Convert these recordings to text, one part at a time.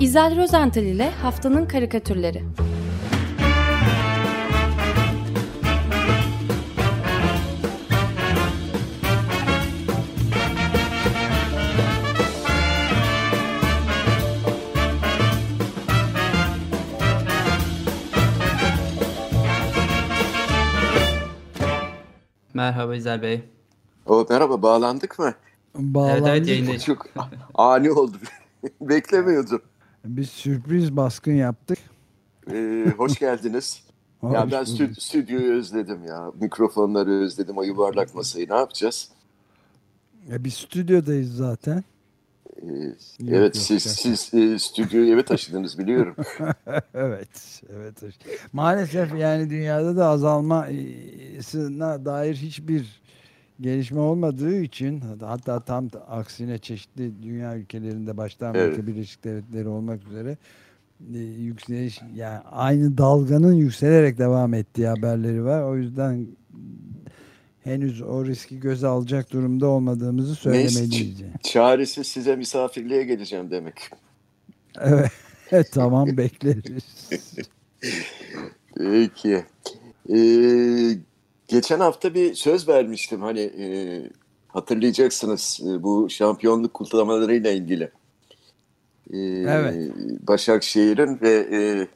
İzel Rozental ile Haftanın Karikatürleri Merhaba İzel Bey. O, merhaba bağlandık mı? Bağlandık. Evet, evet yayındayız. Çok ani oldu. Beklemiyordum. Biz sürpriz baskın yaptık. Ee, hoş geldiniz. ya ben stü- stüdyoyu özledim ya. Mikrofonları özledim. O yuvarlak masayı ne yapacağız? E, biz stüdyodayız zaten. Ee, Yok, evet yok, siz, siz e, stüdyoyu eve taşıdınız biliyorum. evet, evet. Maalesef yani dünyada da azalmasına dair hiçbir gelişme olmadığı için hatta tam aksine çeşitli dünya ülkelerinde başta Amerika Evet. Birleşik Devletleri olmak üzere e, yükseliş yani aynı dalganın yükselerek devam ettiği haberleri var. O yüzden henüz o riski göze alacak durumda olmadığımızı Neyse, söylemeliyiz. Çaresi size misafirliğe geleceğim demek. Evet, tamam bekleriz. Peki. Ee, geçen hafta bir söz vermiştim hani e, hatırlayacaksınız e, bu şampiyonluk kutlamalarıyla ilgili. Ee, Evet. Başakşehir'in ve e,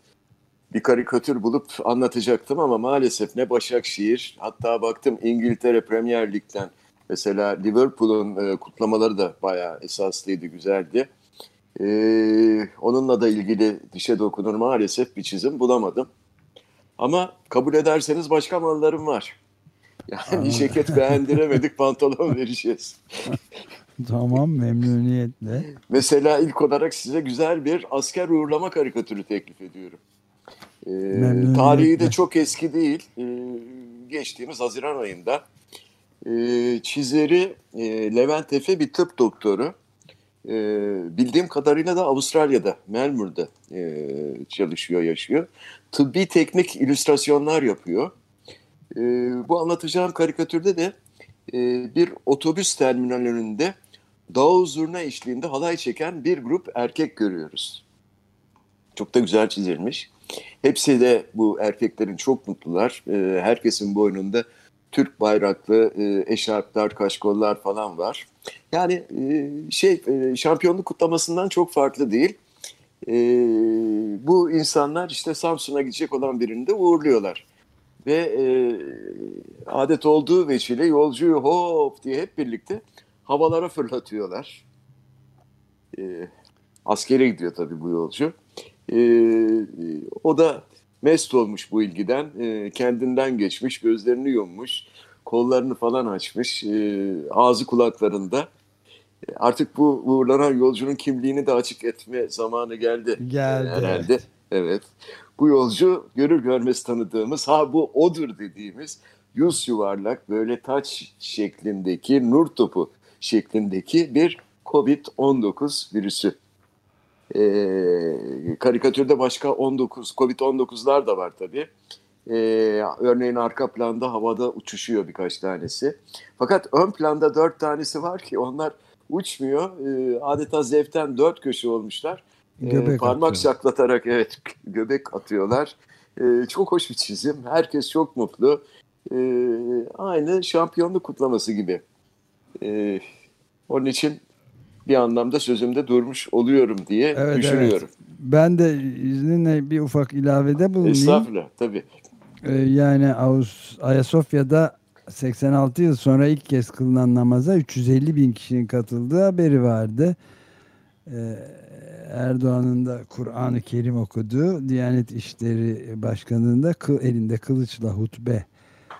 bir karikatür bulup anlatacaktım ama maalesef ne Başakşehir hatta baktım İngiltere Premier Lig'den mesela Liverpool'un e, kutlamaları da bayağı esaslıydı, güzeldi. Ee, onunla da ilgili dişe dokunur maalesef bir çizim bulamadım. Ama kabul ederseniz başka mallarım var. Yani Aa. ceket beğendiremedik pantolon vereceğiz. tamam memnuniyetle. Mesela ilk olarak size güzel bir asker uğurlama karikatürü teklif ediyorum. Ee, tarihi de çok eski değil. Ee, geçtiğimiz Haziran ayında. Ee, çizeri e, Levent Efe bir tıp doktoru. Ee, bildiğim kadarıyla da Avustralya'da, Melbourne'da e, çalışıyor, yaşıyor. Tıbbi teknik illüstrasyonlar yapıyor. Ee, bu anlatacağım karikatürde de e, bir otobüs terminalinde davul zurna eşliğinde halay çeken bir grup erkek görüyoruz. Çok da güzel çizilmiş. Hepsi de bu erkeklerin çok mutlular. Ee, herkesin boynunda Türk bayraklı e, eşarplar, kaşkollar falan var. Yani e, şey e, şampiyonluk kutlamasından çok farklı değil. E, bu insanlar işte Samsun'a gidecek olan birini de uğurluyorlar. Ve e, adet olduğu veçile yolcuyu hop diye hep birlikte havalara fırlatıyorlar. E, askere gidiyor tabii bu yolcu. E, o da mest olmuş bu ilgiden. E, kendinden geçmiş, gözlerini yummuş, kollarını falan açmış, e, ağzı kulaklarında. E, Artık bu uğurlanan yolcunun kimliğini de açık etme zamanı geldi. Geldi, e, herhalde. Evet. Bu yolcu görür görmez tanıdığımız, ha bu odur dediğimiz yüz yuvarlak böyle taç şeklindeki nur topu şeklindeki bir COVID-19 virüsü. Ee, karikatürde başka 19 COVID-19'lar da var tabii. Ee, örneğin arka planda havada uçuşuyor birkaç tanesi. Fakat ön planda dört tanesi var ki onlar uçmuyor. Ee, adeta zevkten dört köşe olmuşlar. Göbek parmak atıyor. şaklatarak evet göbek atıyorlar. Ee, çok hoş bir çizim. Herkes çok mutlu. Ee, aynı şampiyonluk kutlaması gibi. Ee, onun için bir anlamda sözümde durmuş oluyorum diye Evet, düşünüyorum. Ben de izninle bir ufak ilavede bulunayım. Estağfurullah tabii. Ee, yani Ağustos, Ayasofya'da 86 yıl sonra ilk kez kılınan namaza 350 bin kişinin katıldığı haberi vardı. Ee, Erdoğan'ın da Kur'an-ı Kerim okuduğu Diyanet İşleri Başkanı'nın da kı- elinde kılıçla hutbe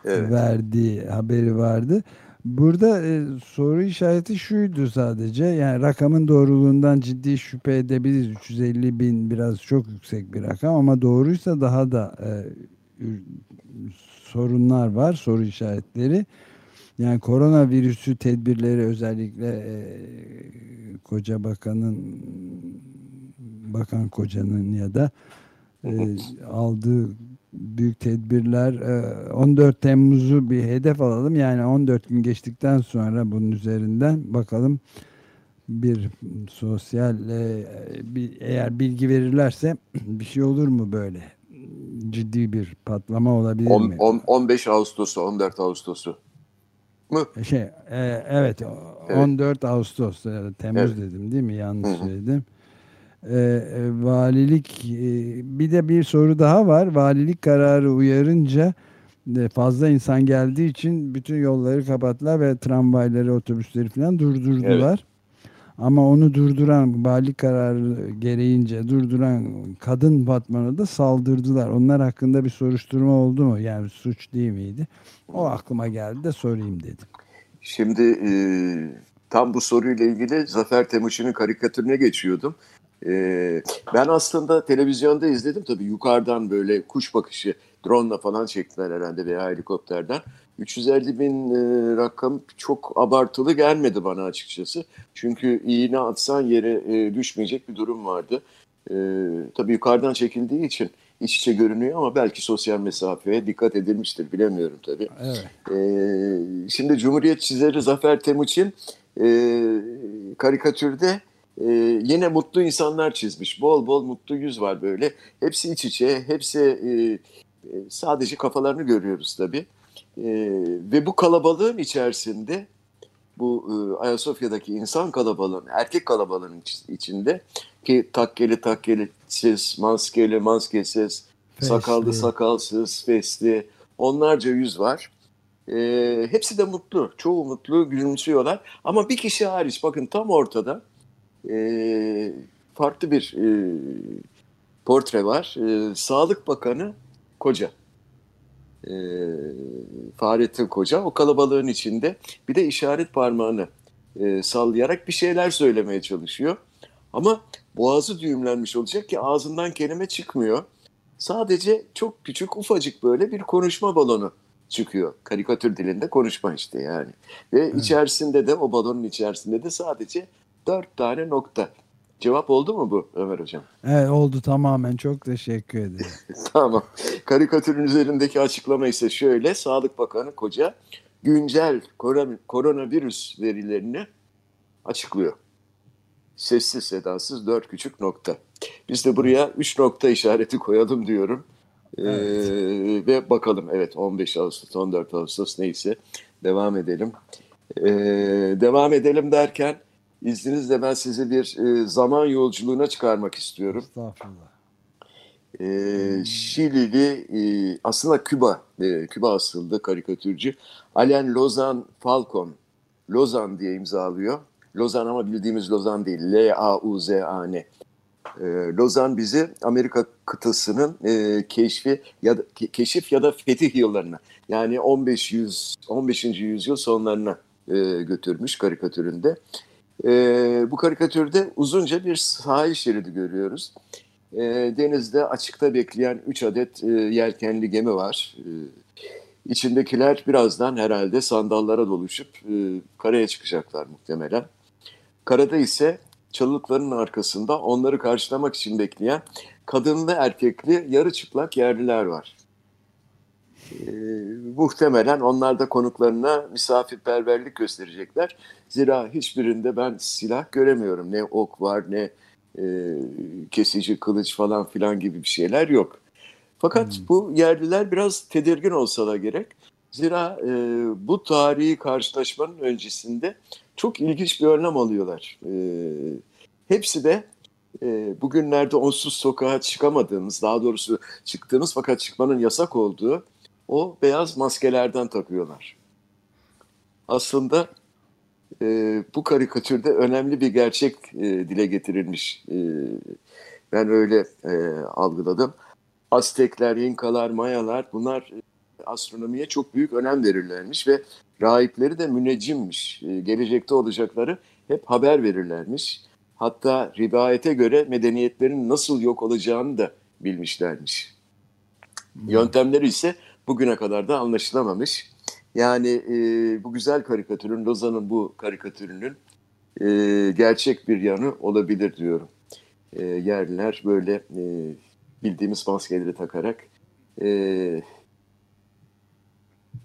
Evet. verdiği haberi vardı. Burada e, soru işareti şuydu sadece yani rakamın doğruluğundan ciddi şüphe edebiliriz. 350 bin biraz çok yüksek bir rakam ama doğruysa daha da e, sorunlar var soru işaretleri. Yani koronavirüsü tedbirleri özellikle e, koca bakanın bakan kocanın ya da e, aldığı büyük tedbirler e, 14 Temmuz'u bir hedef alalım. Yani 14 gün geçtikten sonra bunun üzerinden bakalım bir sosyal e, bir, eğer bilgi verirlerse bir şey olur mu böyle? Ciddi bir patlama olabilir On, mi? on, 15 Ağustos'u, 14 Ağustos'u. Mı? Şey, e, evet, 14 Ağustos, e, Temmuz Evet. dedim değil mi? Yanlış Hı hı. Söyledim. E, valilik, e, bir de bir soru daha var. Valilik kararı uyarınca e, fazla insan geldiği için bütün yolları kapattılar ve tramvayları, otobüsleri falan durdurdular. Ama onu durduran, valilik kararı gereğince durduran kadın Batman'a da saldırdılar. Onlar hakkında bir soruşturma oldu mu? Yani suç değil miydi? O aklıma geldi de sorayım dedim. Şimdi e, tam bu soruyla ilgili Zafer Temuçin'in karikatürüne geçiyordum. E, ben aslında televizyonda izledim tabii yukarıdan böyle kuş bakışı drone falan çektiler herhalde veya helikopterden. 350 bin e, rakam çok abartılı gelmedi bana açıkçası. Çünkü iğne atsan yere e, düşmeyecek bir durum vardı. E, tabii yukarıdan çekildiği için iç içe görünüyor ama belki sosyal mesafeye dikkat edilmiştir bilemiyorum tabii. Evet. Ee, şimdi Cumhuriyet çizeri Zafer Temuçin e, karikatürde e, yine mutlu insanlar çizmiş. Bol bol mutlu yüz var böyle. Hepsi iç içe, hepsi e, e, sadece kafalarını görüyoruz tabii. E, ve bu kalabalığın içerisinde bu e, Ayasofya'daki insan kalabalığın, erkek kalabalığın iç- içinde ki takkeli takkelisiz, maskeli maskesiz, sakallı sakalsız, fesli onlarca yüz var. Ee, hepsi de mutlu. Çoğu mutlu, gülümsüyorlar. Ama bir kişi hariç bakın tam ortada ee, farklı bir ee, portre var. Ee, Sağlık Bakanı Koca. Ee, Fahrettin Koca o kalabalığın içinde bir de işaret parmağını ee, sallayarak bir şeyler söylemeye çalışıyor. Ama boğazı düğümlenmiş olacak ki ağzından kelime çıkmıyor. Sadece çok küçük ufacık böyle bir konuşma balonu çıkıyor. Karikatür dilinde konuşma işte yani. Ve içerisinde de o balonun içerisinde de sadece dört tane nokta. Cevap oldu mu bu Ömer Hocam? Evet oldu tamamen. Çok teşekkür ederim. tamam. Karikatürün üzerindeki açıklama ise şöyle. Sağlık Bakanı Koca güncel koron- koronavirüs verilerini açıklıyor. Sessiz sedasız dört küçük nokta. Biz de buraya üç nokta işareti koyalım diyorum. Ee, ve bakalım evet 15 Ağustos 14 Ağustos neyse devam edelim. Ee, devam edelim derken izninizle ben sizi bir e, zaman yolculuğuna çıkarmak istiyorum. Estağfurullah. Ee, Şilili e, aslında Küba, e, Küba asıllı karikatürcü Alain Lozan Falcon. Lozan diye imzalıyor. Lozan ama bildiğimiz Lozan değil. L-A-U-Z-A-N. Ee, Lozan bizi Amerika kıtasının e, keşfi ya da ke- keşif ya da fetih yıllarına yani 15 yüz 15. yüzyıl sonlarına e, götürmüş karikatüründe. E, bu karikatürde uzunca bir sahil şeridi görüyoruz. E, denizde açıkta bekleyen 3 adet e, yelkenli gemi var. E, içindekiler birazdan herhalde sandallara doluşup e, karaya çıkacaklar muhtemelen. Karada ise çalılıkların arkasında onları karşılamak için bekleyen kadınlı erkekli yarı çıplak yerliler var. E, muhtemelen onlar da konuklarına misafirperverlik gösterecekler. Zira hiçbirinde ben silah göremiyorum. Ne ok var ne e, kesici kılıç falan filan gibi bir şeyler yok. Fakat bu yerliler biraz tedirgin olsa da gerek. Zira e, bu tarihi karşılaşmanın öncesinde çok ilginç bir önlem alıyorlar. E, hepsi de e, bugünlerde onsuz sokağa çıkamadığımız, daha doğrusu çıktığımız fakat çıkmanın yasak olduğu o beyaz maskelerden takıyorlar. Aslında e, bu karikatürde önemli bir gerçek e, dile getirilmiş. E, ben öyle e, algıladım. Aztekler, İnkalar, Mayalar bunlar e, astronomiye çok büyük önem verirlermiş ve rahipleri de müneccimmiş. E, gelecekte olacakları hep haber verirlermiş. Hatta rivayete göre medeniyetlerin nasıl yok olacağını da bilmişlermiş. Yöntemleri ise bugüne kadar da anlaşılamamış. Yani e, bu güzel karikatürün, Lozan'ın bu karikatürünün e, gerçek bir yanı olabilir diyorum. E, yerliler böyle e, bildiğimiz maskeleri takarak e,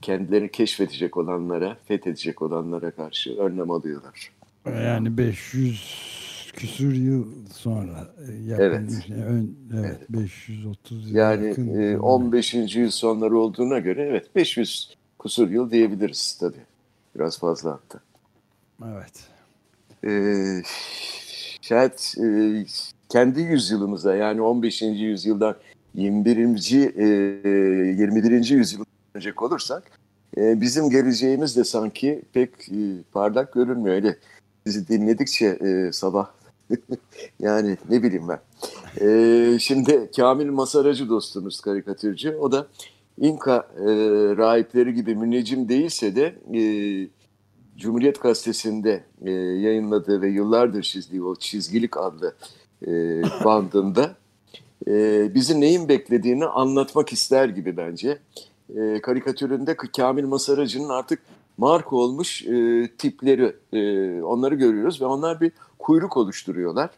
kendilerini keşfedecek olanlara, fethedecek olanlara karşı önlem alıyorlar. Yani 500 küsur yıl sonra e. Evet. Ön, evet, evet 530 yıl Yani yakın 15. yüzyıl sonları olduğuna göre evet 500 kusur yıl diyebiliriz tabii. Biraz fazla hatta. Evet. Ee, şayet e, kendi yüzyılımıza yani 15. yüzyıldan 21. E, 21. yüzyıla dönecek olursak e, bizim geleceğimiz de sanki pek e, parlak görünmüyor. Öyle bizi dinledikçe e, sabah yani ne bileyim ben. E, şimdi Kamil Masaracı dostumuz karikatürcü. O da İnka e, rahipleri gibi müneccim değilse de e, Cumhuriyet Gazetesi'nde e, yayınladığı ve yıllardır çizdiği o Çizgilik adlı e, bandında e, bizi neyin beklediğini anlatmak ister gibi bence. E, karikatüründe Kamil Masaracı'nın artık marka olmuş e, tipleri e, onları görüyoruz ve onlar bir kuyruk oluşturuyorlar.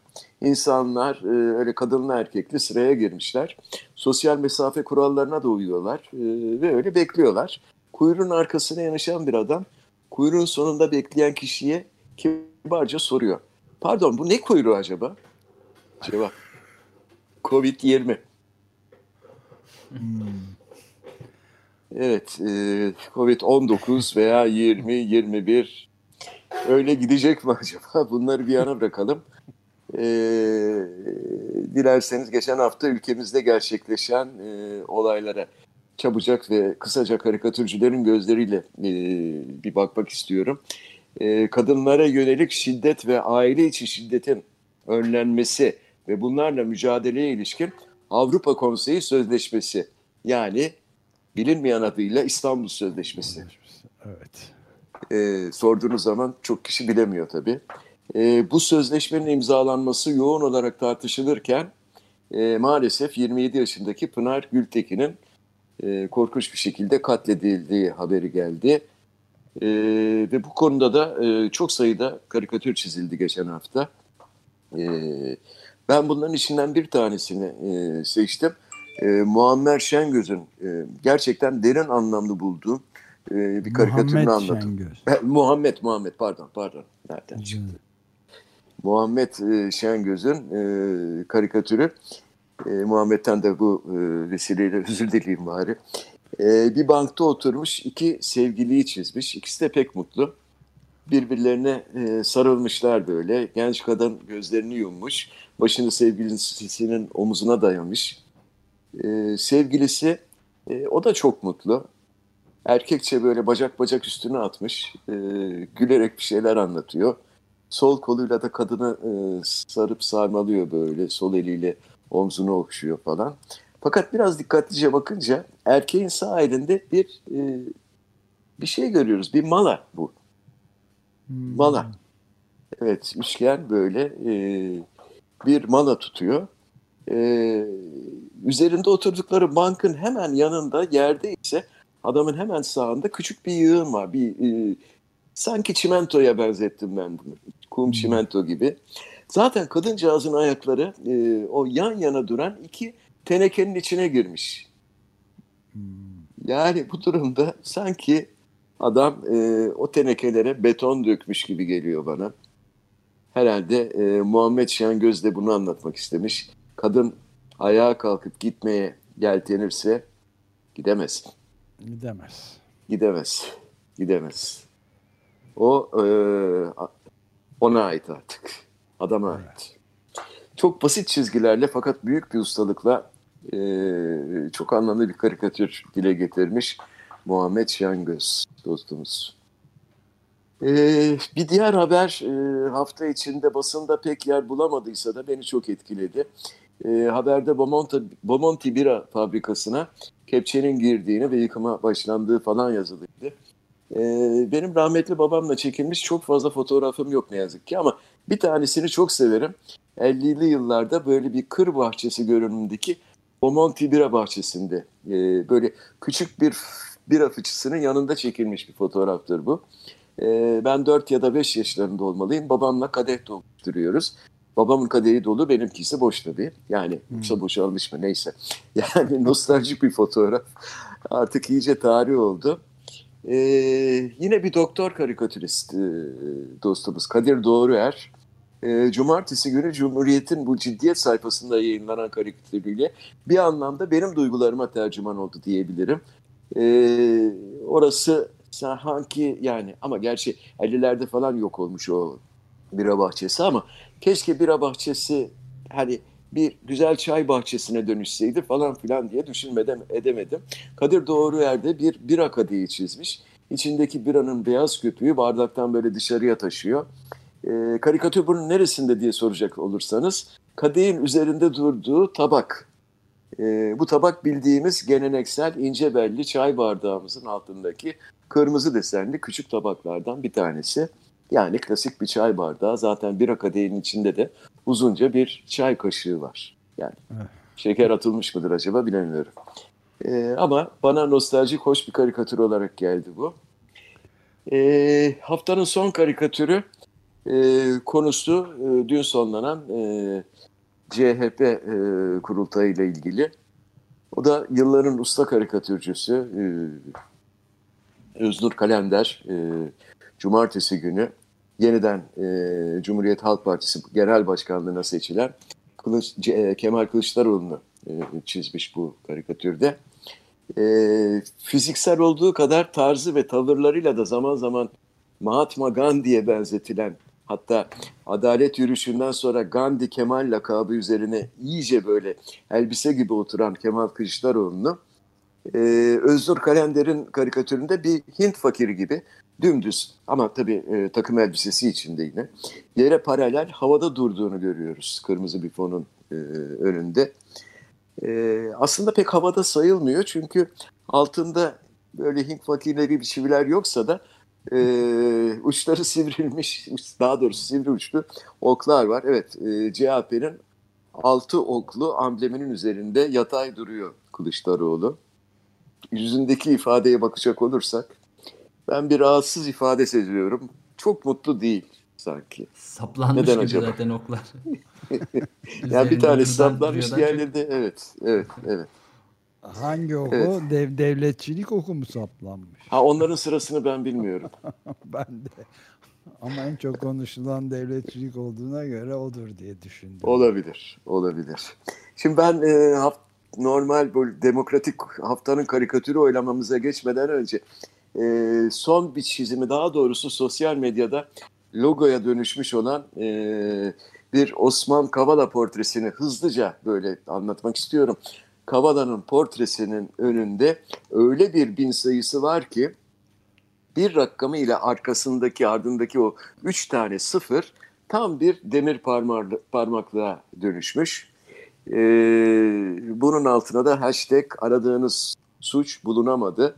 İnsanlar e, öyle kadınlı erkekli sıraya girmişler. Sosyal mesafe kurallarına da uyuyorlar e, ve öyle bekliyorlar. Kuyruğun arkasına yanaşan bir adam kuyruğun sonunda bekleyen kişiye kibarca soruyor. Pardon bu ne kuyruğu acaba? Cevap. Covid-20. Hmm. Evet, e, Covid-19 veya 20, 21 öyle gidecek mi acaba? Bunları bir yana bırakalım. E, dilerseniz geçen hafta ülkemizde gerçekleşen e, olaylara çabucak ve kısaca karikatürcülerin gözleriyle e, bir bakmak istiyorum. E, kadınlara yönelik şiddet ve aile içi şiddetin önlenmesi ve bunlarla mücadeleye ilişkin Avrupa Konseyi Sözleşmesi yani bilinmeyen adıyla İstanbul Sözleşmesi. Evet. E, sorduğunuz zaman çok kişi bilemiyor tabii. E, bu sözleşmenin imzalanması yoğun olarak tartışılırken e, maalesef 27 yaşındaki Pınar Gültekin'in e, korkunç bir şekilde katledildiği haberi geldi. E, ve bu konuda da e, çok sayıda karikatür çizildi geçen hafta. E, ben bunların içinden bir tanesini e, seçtim. E, Muammer Şengöz'ün e, gerçekten derin anlamlı bulduğum e, bir karikatürünü anlattım. Muhammed, Muhammed pardon, pardon. Nereden çıktı? Muhammed e, Şengöz'ün e, karikatürü. E, Muhammed'den de bu e, vesileyle özür dileyim bari. E, bir bankta oturmuş iki sevgiliyi çizmiş. İkisi de pek mutlu. Birbirlerine e, sarılmışlar böyle. Genç kadın gözlerini yummuş. Başını sevgilisinin omuzuna dayamış. E, sevgilisi e, o da çok mutlu. Erkekçe böyle bacak bacak üstüne atmış. E, gülerek bir şeyler anlatıyor. Sol koluyla da kadını e, sarıp sarmalıyor böyle. Sol eliyle omzunu okşuyor falan. Fakat biraz dikkatlice bakınca erkeğin sağ elinde bir e, bir şey görüyoruz. Bir mala bu. Hmm. Mala. Evet, üçgen böyle e, bir mala tutuyor. E, üzerinde oturdukları bankın hemen yanında yerde ise adamın hemen sağında küçük bir yığın var. Bir e, sanki çimentoya benzettim ben bunu. Kum hmm. çimento gibi. Zaten kadıncağızın ayakları e, o yan yana duran iki tenekenin içine girmiş. Hmm. Yani bu durumda sanki adam e, o tenekelere beton dökmüş gibi geliyor bana. Herhalde e, Muhammed Şengöz de bunu anlatmak istemiş. Kadın ayağa kalkıp gitmeye yeltenirse gidemez. Gidemez. Gidemez. Gidemez. O e, ona ait artık. Adama ait. Çok basit çizgilerle fakat büyük bir ustalıkla e, çok anlamlı bir karikatür dile getirmiş Muhammed Şengöz dostumuz. Ee, bir diğer haber e, hafta içinde basında pek yer bulamadıysa da beni çok etkiledi. E, haberde Bomonti, Bomonti Bira fabrikasına kepçenin girdiğini ve yıkıma başlandığı falan yazılıydı. E, benim rahmetli babamla çekilmiş çok fazla fotoğrafım yok ne yazık ki ama bir tanesini çok severim. 50'li yıllarda böyle bir kır bahçesi görünümündeki Bomonti Bira bahçesinde e, böyle küçük bir bira fıçısının yanında çekilmiş bir fotoğraftır bu. E, ben 4 ya da 5 yaşlarında olmalıyım. Babamla kadeh dolduruyoruz. Babamın kadehi dolu, benimkisi boş tabii. Yani hmm. yoksa boşalmış mı neyse. Yani nostaljik bir fotoğraf. Artık iyice tarih oldu. e, yine bir doktor karikatürist e, dostumuz Kadir Doğruer. E, Cumartesi günü Cumhuriyet'in bu ciddiyet sayfasında yayınlanan karikatürüyle bir anlamda benim duygularıma tercüman oldu diyebilirim. E, orası sanki yani ama gerçi 50'lerde falan yok olmuş o bira bahçesi ama keşke bira bahçesi hani bir güzel çay bahçesine dönüşseydi falan filan diye düşünmeden edemedim. Kadir Doğru yerde bir bira kadehi çizmiş. İçindeki biranın beyaz köpüğü bardaktan böyle dışarıya taşıyor. E, karikatür bunun neresinde diye soracak olursanız kadehin üzerinde durduğu tabak. E, bu tabak bildiğimiz geleneksel ince belli çay bardağımızın altındaki kırmızı desenli küçük tabaklardan bir tanesi. Yani klasik bir çay bardağı. Zaten bir kadehin içinde de uzunca bir çay kaşığı var. Yani şeker atılmış mıdır acaba bilemiyorum. Ee, ama bana nostaljik hoş bir karikatür olarak geldi bu. Ee, haftanın son karikatürü e, konusu e, dün sonlanan e, CHP e, kurultayı ile ilgili. O da yılların usta karikatürcüsü e, Öznur Kalender e, cumartesi günü yeniden e, Cumhuriyet Halk Partisi Genel Başkanlığı'na seçilen Kılıç, e, Kemal Kılıçdaroğlu'nu e, çizmiş bu karikatürde. E, fiziksel olduğu kadar tarzı ve tavırlarıyla da zaman zaman Mahatma Gandhi'ye benzetilen hatta adalet yürüyüşünden sonra Gandhi Kemal lakabı üzerine iyice böyle elbise gibi oturan Kemal Kılıçdaroğlu'nu e, Öznur Kalender'in karikatüründe bir Hint fakiri gibi dümdüz ama tabii e, takım elbisesi içinde yine yere paralel havada durduğunu görüyoruz kırmızı bir fonun e, önünde. E, aslında pek havada sayılmıyor çünkü altında böyle Hint fakirleri bir çiviler yoksa da e, uçları sivrilmiş, daha doğrusu sivri uçlu oklar var. Evet, e, CHP'nin altı oklu ambleminin üzerinde yatay duruyor Kılıçdaroğlu. Yüzündeki ifadeye bakacak olursak ben bir rahatsız ifade seziyorum. Çok mutlu değil sanki. Saplanmış Neden gibi acaba? zaten oklar. yani bir tanesi saplanmış diğerleri de evet evet evet. Hangi oku? Evet. Dev, devletçilik oku mu saplanmış? Ha onların sırasını ben bilmiyorum. ben de. Ama en çok konuşulan devletçilik olduğuna göre odur diye düşündüm. Olabilir, olabilir. Şimdi ben e, haft normal böyle demokratik haftanın karikatürü oylamamıza geçmeden önce e, son bir çizimi daha doğrusu sosyal medyada logoya dönüşmüş olan e, bir Osman Kavala portresini hızlıca böyle anlatmak istiyorum. Kavala'nın portresinin önünde öyle bir bin sayısı var ki bir rakamı ile arkasındaki ardındaki o üç tane sıfır tam bir demir parmaklığa dönüşmüş. Ee, bunun altına da hashtag aradığınız suç bulunamadı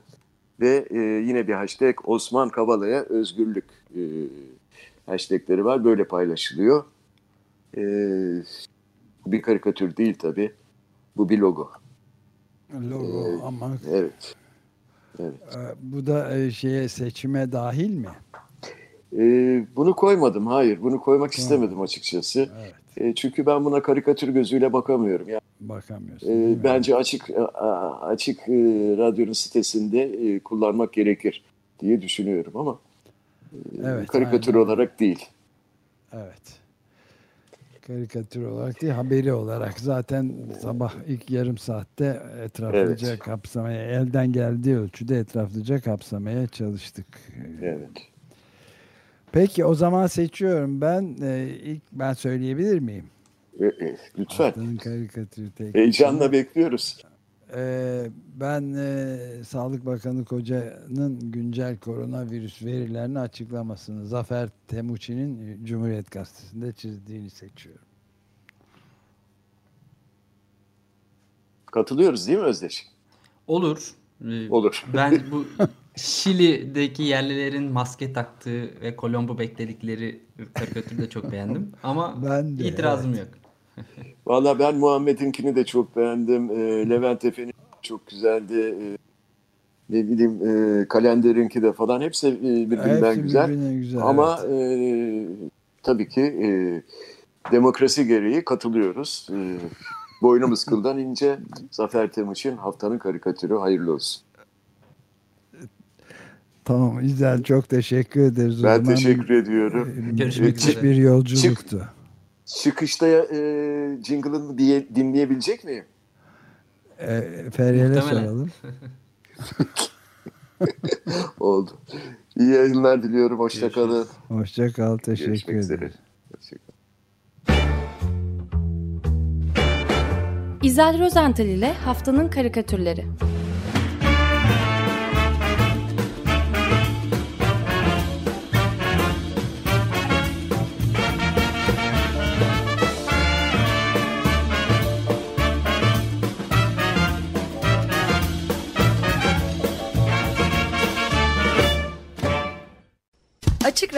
ve e, yine bir hashtag Osman Kavala'ya özgürlük e, hashtagleri var. Böyle paylaşılıyor. E, bir karikatür değil tabii. Bu bir logo. Logo ee, ama. Evet. evet. E, bu da e, şeye seçime dahil mi? Ee, bunu koymadım. Hayır. Bunu koymak tamam. istemedim açıkçası. Evet. E, çünkü ben buna karikatür gözüyle bakamıyorum. Yani, Bakamıyorsun. E, bence açık açık e, radyonun sitesinde e, kullanmak gerekir diye düşünüyorum ama e, evet, karikatür aynen. olarak değil. Evet. Karikatür olarak değil, haberi olarak zaten sabah ilk yarım saatte etraflıca evet. kapsamaya, elden geldiği ölçüde etraflıca kapsamaya çalıştık. Evet. Peki o zaman seçiyorum ben. Ee, ilk ben söyleyebilir miyim? E, e, lütfen. Heyecanla bekliyoruz. Ee, ben e, Sağlık Bakanı Koca'nın güncel koronavirüs verilerini açıklamasını Zafer Temuçin'in Cumhuriyet Gazetesi'nde çizdiğini seçiyorum. Katılıyoruz değil mi Özdeş? Olur. Ee, Olur. Ben bu Şili'deki yerlilerin maske taktığı ve Kolombo bekledikleri karikatürü de çok beğendim. Ama ben de, itirazım evet. yok. Valla ben Muhammed'inkini de çok beğendim. E, Levent Efe'nin çok güzeldi. E, ne bileyim e, kalenderinki de falan hepsi e, birbirinden hepsi güzel. güzel. Ama evet. e, tabii ki e, demokrasi gereği katılıyoruz. E, boynumuz kıldan ince. Zafer Temuçin haftanın karikatürü hayırlı olsun. Tamam İzel çok teşekkür ederiz. Ben teşekkür ediyorum. Ee, Görüşmek üzere. bir yolculuktu. Çık, çıkışta e, jingle'ını diye, dinleyebilecek miyim? E, Feryal'e soralım. Oldu. İyi yayınlar diliyorum. Hoşçakalın. Hoşçakal. Teşekkür Görüşmek ederim. Üzere. Hoşçakal. İzel Rozental ile Haftanın Karikatürleri